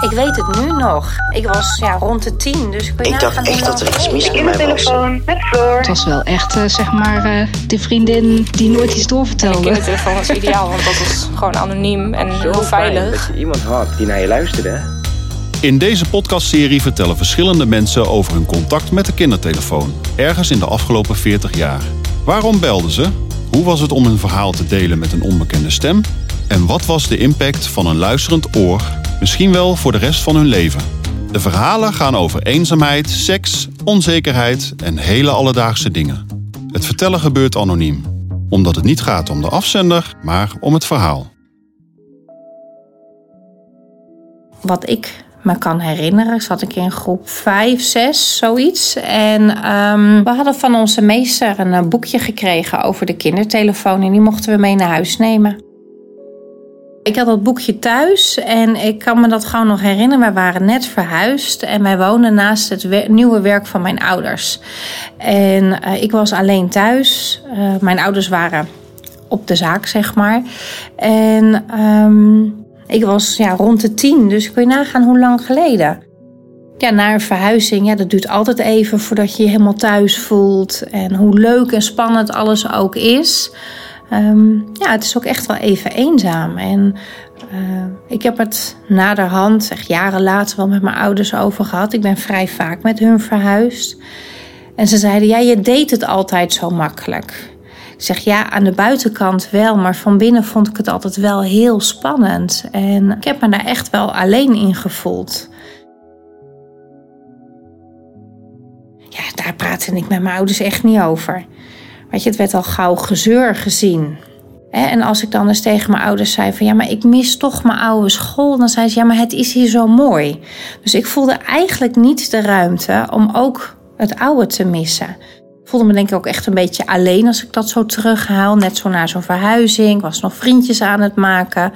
Ik weet het nu nog. Ik was ja, rond de tien, dus kun je Ik dacht echt dat er iets mis met mij was. Kindertelefoon met Floor. Het was wel echt, eh, zeg maar, eh, de vriendin die nooit iets De doorvertelde. kindertelefoon was ideaal, want dat is gewoon anoniem en heel Zo veilig. dat je iemand had die naar je luisterde. In deze podcastserie vertellen verschillende mensen over hun contact met de kindertelefoon. Ergens in de afgelopen 40 jaar. Waarom belden ze? Hoe was het om hun verhaal te delen met een onbekende stem? En wat was de impact van een luisterend oor, misschien wel voor de rest van hun leven? De verhalen gaan over eenzaamheid, seks, onzekerheid en hele alledaagse dingen. Het vertellen gebeurt anoniem, omdat het niet gaat om de afzender, maar om het verhaal. Wat ik me kan herinneren, zat ik in groep 5, 6, zoiets. En ehm, we hadden van onze meester een eh, boekje gekregen over de kindertelefoon. En die mochten we mee naar huis nemen. Ik had dat boekje thuis en ik kan me dat gewoon nog herinneren. Wij waren net verhuisd en wij woonden naast het we- nieuwe werk van mijn ouders. En eh, ik was alleen thuis. Eh, mijn ouders waren op de zaak, zeg maar. En ehm, ik was ja, rond de tien, dus kun je nagaan hoe lang geleden. Ja, na een verhuizing, ja, dat duurt altijd even voordat je je helemaal thuis voelt. En hoe leuk en spannend alles ook is. Ehm, ja, het is ook echt wel even eenzaam. En eh, ik heb het naderhand, echt jaren later, wel met mijn ouders over gehad. Ik ben vrij vaak met hun verhuisd. En ze zeiden, ja, je deed het altijd zo makkelijk. Ik zeg, ja, aan de buitenkant wel, maar van binnen vond ik het altijd wel heel spannend. En ik heb me daar echt wel alleen in gevoeld. Ja, daar praatte ik met mijn ouders echt niet over. Weet je, het werd al gauw gezeur gezien. En als ik dan eens tegen mijn ouders zei van ja, maar ik mis toch mijn oude school, dan zei ze ja, maar het is hier zo mooi. Dus ik voelde eigenlijk niet de ruimte om ook het oude te missen. Ik voelde me denk ik ook echt een beetje alleen als ik dat zo terughaal. Net zo na zo'n verhuizing. Ik was nog vriendjes aan het maken.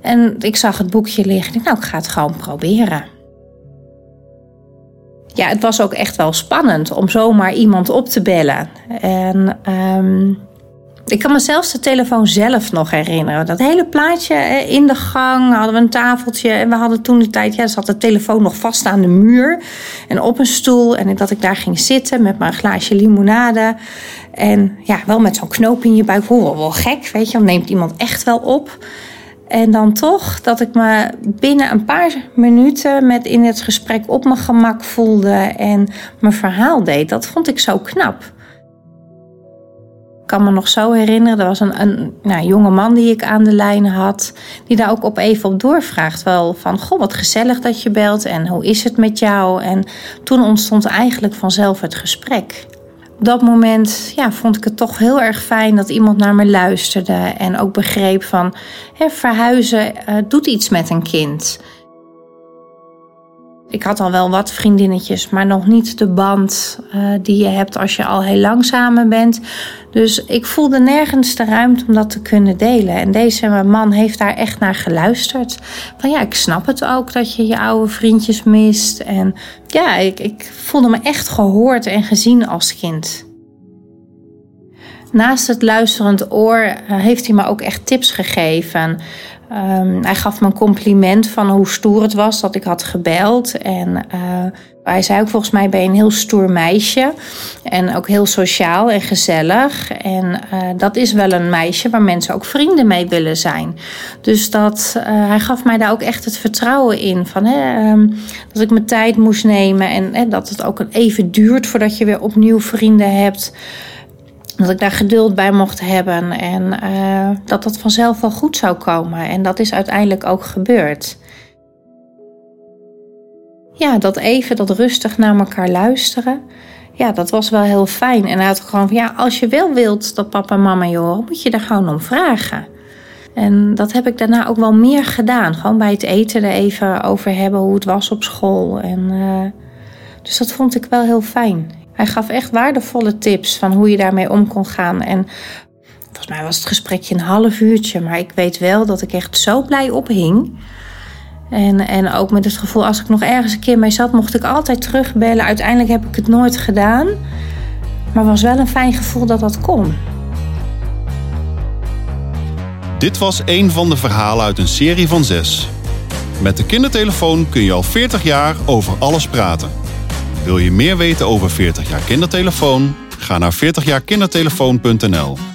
En ik zag het boekje liggen. Ik nou, ik ga het gewoon proberen. Ja, het was ook echt wel spannend om zomaar iemand op te bellen. En ehm, ik kan me zelfs de telefoon zelf nog herinneren. Dat hele plaatje in de gang hadden we een tafeltje. En we hadden toen de tijd, ja, zat de telefoon nog vast aan de muur. En op een stoel. En dat ik daar ging zitten met mijn glaasje limonade. En ja, wel met zo'n knoop in je buik. Hoe wel, wel gek, weet je. Dan neemt iemand echt wel op. En dan toch dat ik me binnen een paar minuten met in het gesprek op mijn gemak voelde en mijn verhaal deed. Dat vond ik zo knap. Ik kan me nog zo herinneren, er was een, een nou, jonge man die ik aan de lijn had, die daar ook op even op doorvraagt. Wel van, goh, wat gezellig dat je belt en hoe is het met jou? En toen ontstond eigenlijk vanzelf het gesprek. Op dat moment ja, vond ik het toch heel erg fijn dat iemand naar me luisterde en ook begreep van hè, verhuizen eh, doet iets met een kind. Ik had al wel wat vriendinnetjes, maar nog niet de band eh, die je hebt als je al heel lang samen bent. Dus ik voelde nergens de ruimte om dat te kunnen delen. En deze man heeft daar echt naar geluisterd. Van ja, ik snap het ook dat je je oude vriendjes mist. En ja, ik, ik voelde me echt gehoord en gezien als kind. Naast het luisterend oor eh, heeft hij me ook echt tips gegeven. Ehm, hij gaf me een compliment van hoe stoer het was dat ik had gebeld. En eh, hij zei ook volgens mij ben je een heel stoer meisje. En ook heel sociaal en gezellig. En eh, dat is wel een meisje waar mensen ook vrienden mee willen zijn. Dus dat, hij gaf mij daar ook echt het vertrouwen in. Van, hè, ehm, dat ik mijn tijd moest nemen. En hè, dat het ook even duurt voordat je weer opnieuw vrienden hebt. Dat ik daar geduld bij mocht hebben en eh, dat dat vanzelf wel goed zou komen. En dat is uiteindelijk ook gebeurd. Ja, dat even, dat rustig naar elkaar luisteren. Ja, dat was wel heel fijn. En hij had gewoon van, ja, als je wel wilt dat papa en mama je moet je daar gewoon om vragen. En dat heb ik daarna ook wel meer gedaan. Gewoon bij het eten er even over hebben hoe het was op school. En, eh, dus dat vond ik wel heel fijn. Hij gaf echt waardevolle tips van hoe je daarmee om kon gaan. En volgens mij was het gesprekje een half uurtje. Maar ik weet wel dat ik echt zo blij ophing. En, en ook met het gevoel, als ik nog ergens een keer mee zat, mocht ik altijd terugbellen. Uiteindelijk heb ik het nooit gedaan. Maar was wel een fijn gevoel dat dat kon. Dit was een van de verhalen uit een serie van zes. Met de kindertelefoon kun je al 40 jaar over alles praten. Wil je meer weten over 40 jaar kindertelefoon? Ga naar 40jaarkindertelefoon.nl